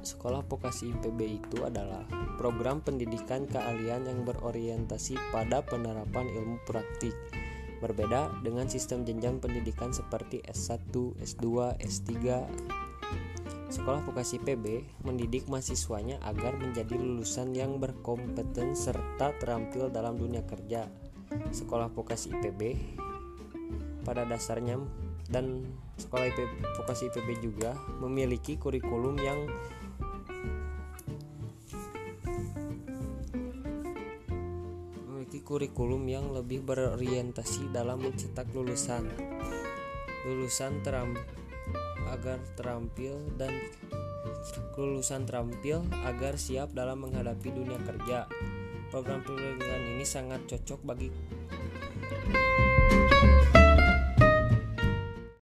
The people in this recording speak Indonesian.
Sekolah Vokasi IPB itu adalah program pendidikan keahlian yang berorientasi pada penerapan ilmu praktik. Berbeda dengan sistem jenjang pendidikan seperti S1, S2, S3. Sekolah Vokasi IPB mendidik mahasiswanya agar menjadi lulusan yang berkompeten serta terampil dalam dunia kerja. Sekolah Vokasi IPB pada dasarnya dan sekolah IP, vokasi IPB juga memiliki kurikulum yang kurikulum yang lebih berorientasi dalam mencetak lulusan lulusan teram agar terampil dan lulusan terampil agar siap dalam menghadapi dunia kerja. Program pendidikan ini sangat cocok bagi